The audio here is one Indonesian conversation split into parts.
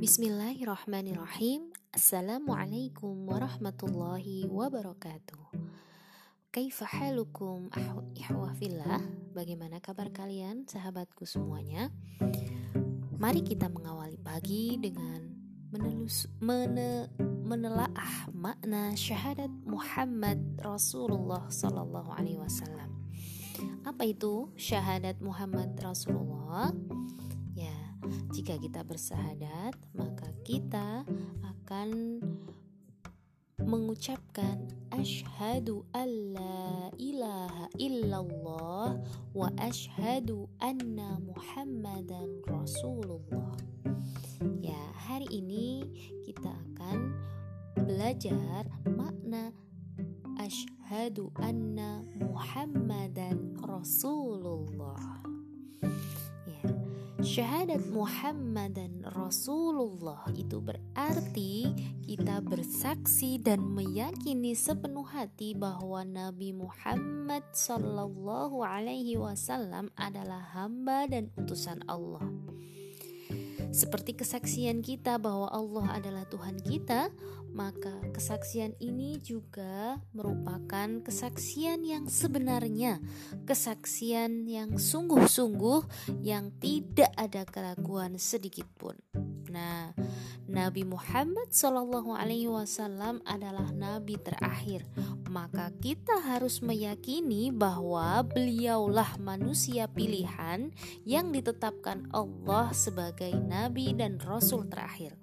Bismillahirrahmanirrahim. Assalamualaikum warahmatullahi wabarakatuh. Kaifa halukum ihwafillah Bagaimana kabar kalian sahabatku semuanya? Mari kita mengawali pagi dengan menelus, mene, menelaah makna syahadat Muhammad Rasulullah Sallallahu Alaihi Wasallam. Apa itu syahadat Muhammad Rasulullah? Jika kita bersahadat, maka kita akan mengucapkan asyhadu alla ilaha illallah wa asyhadu anna muhammadan rasulullah. Ya, hari ini kita akan belajar makna asyhadu anna muhammadan rasulullah. Syahadat Muhammad dan Rasulullah itu berarti kita bersaksi dan meyakini sepenuh hati bahwa Nabi Muhammad Sallallahu Alaihi Wasallam adalah hamba dan utusan Allah. Seperti kesaksian kita bahwa Allah adalah Tuhan kita, maka kesaksian ini juga merupakan kesaksian yang sebenarnya, kesaksian yang sungguh-sungguh yang tidak ada keraguan sedikit pun. Nah, Nabi Muhammad Shallallahu Alaihi Wasallam adalah nabi terakhir, maka kita harus meyakini bahwa beliaulah manusia pilihan yang ditetapkan Allah sebagai nabi dan rasul terakhir.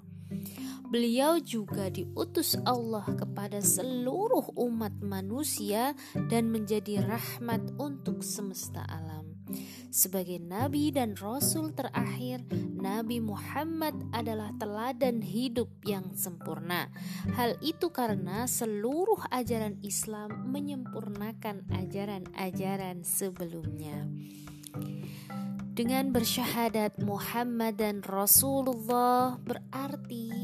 Beliau juga diutus Allah kepada seluruh umat manusia dan menjadi rahmat untuk semesta alam. Sebagai nabi dan rasul terakhir, Nabi Muhammad adalah teladan hidup yang sempurna. Hal itu karena seluruh ajaran Islam menyempurnakan ajaran-ajaran sebelumnya. Dengan bersyahadat Muhammad dan Rasulullah berarti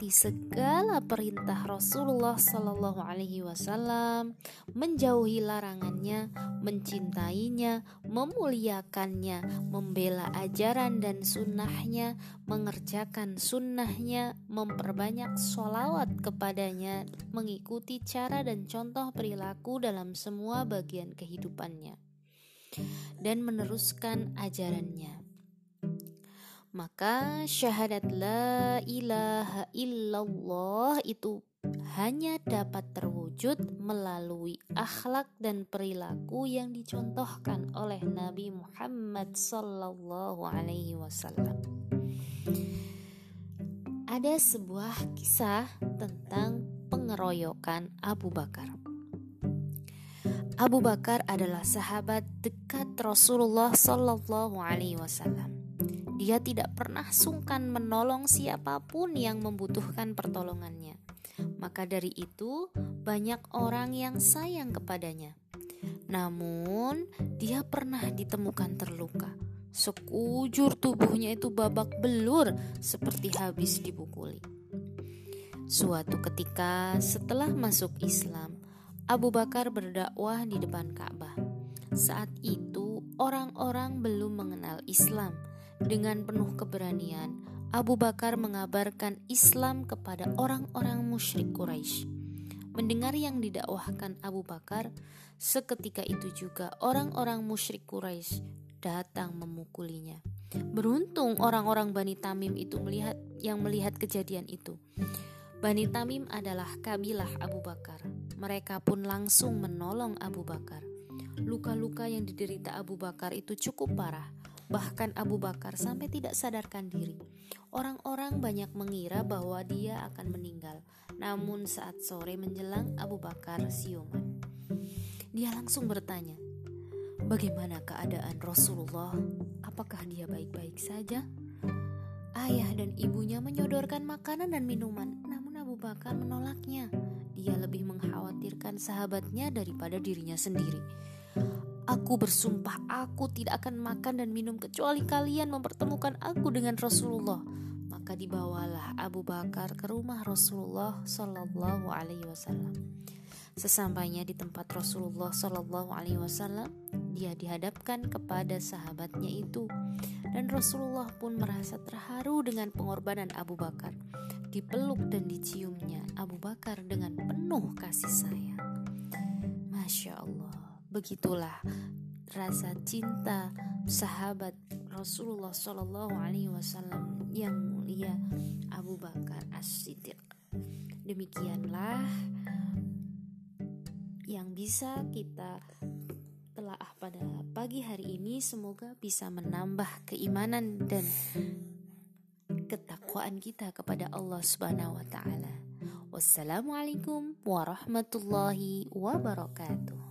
mentaati segala perintah Rasulullah Sallallahu Alaihi Wasallam, menjauhi larangannya, mencintainya, memuliakannya, membela ajaran dan sunnahnya, mengerjakan sunnahnya, memperbanyak sholawat kepadanya, mengikuti cara dan contoh perilaku dalam semua bagian kehidupannya, dan meneruskan ajarannya maka syahadat la ilaha illallah itu hanya dapat terwujud melalui akhlak dan perilaku yang dicontohkan oleh Nabi Muhammad sallallahu alaihi wasallam. Ada sebuah kisah tentang pengeroyokan Abu Bakar. Abu Bakar adalah sahabat dekat Rasulullah sallallahu alaihi wasallam. Dia tidak pernah sungkan menolong siapa pun yang membutuhkan pertolongannya. Maka dari itu, banyak orang yang sayang kepadanya. Namun, dia pernah ditemukan terluka. Sekujur tubuhnya itu babak belur seperti habis dipukuli. Suatu ketika setelah masuk Islam, Abu Bakar berdakwah di depan Ka'bah. Saat itu, orang-orang belum mengenal Islam dengan penuh keberanian, Abu Bakar mengabarkan Islam kepada orang-orang musyrik Quraisy. Mendengar yang didakwahkan Abu Bakar, seketika itu juga orang-orang musyrik Quraisy datang memukulinya. Beruntung orang-orang Bani Tamim itu melihat yang melihat kejadian itu. Bani Tamim adalah kabilah Abu Bakar. Mereka pun langsung menolong Abu Bakar. Luka-luka yang diderita Abu Bakar itu cukup parah Bahkan Abu Bakar sampai tidak sadarkan diri. Orang-orang banyak mengira bahwa dia akan meninggal. Namun saat sore menjelang Abu Bakar siuman. Dia langsung bertanya, "Bagaimana keadaan Rasulullah? Apakah dia baik-baik saja?" Ayah dan ibunya menyodorkan makanan dan minuman, namun Abu Bakar menolaknya. Dia lebih mengkhawatirkan sahabatnya daripada dirinya sendiri. Aku bersumpah aku tidak akan makan dan minum kecuali kalian mempertemukan aku dengan Rasulullah. Maka dibawalah Abu Bakar ke rumah Rasulullah Shallallahu Alaihi Wasallam. Sesampainya di tempat Rasulullah Shallallahu Alaihi Wasallam, dia dihadapkan kepada sahabatnya itu dan Rasulullah pun merasa terharu dengan pengorbanan Abu Bakar dipeluk dan diciumnya Abu Bakar dengan penuh kasih sayang Masya Allah begitulah rasa cinta sahabat Rasulullah Shallallahu Alaihi Wasallam yang mulia Abu Bakar As-Siddiq demikianlah yang bisa kita telaah pada pagi hari ini semoga bisa menambah keimanan dan ketakwaan kita kepada Allah Subhanahu wa taala. Wassalamualaikum warahmatullahi wabarakatuh.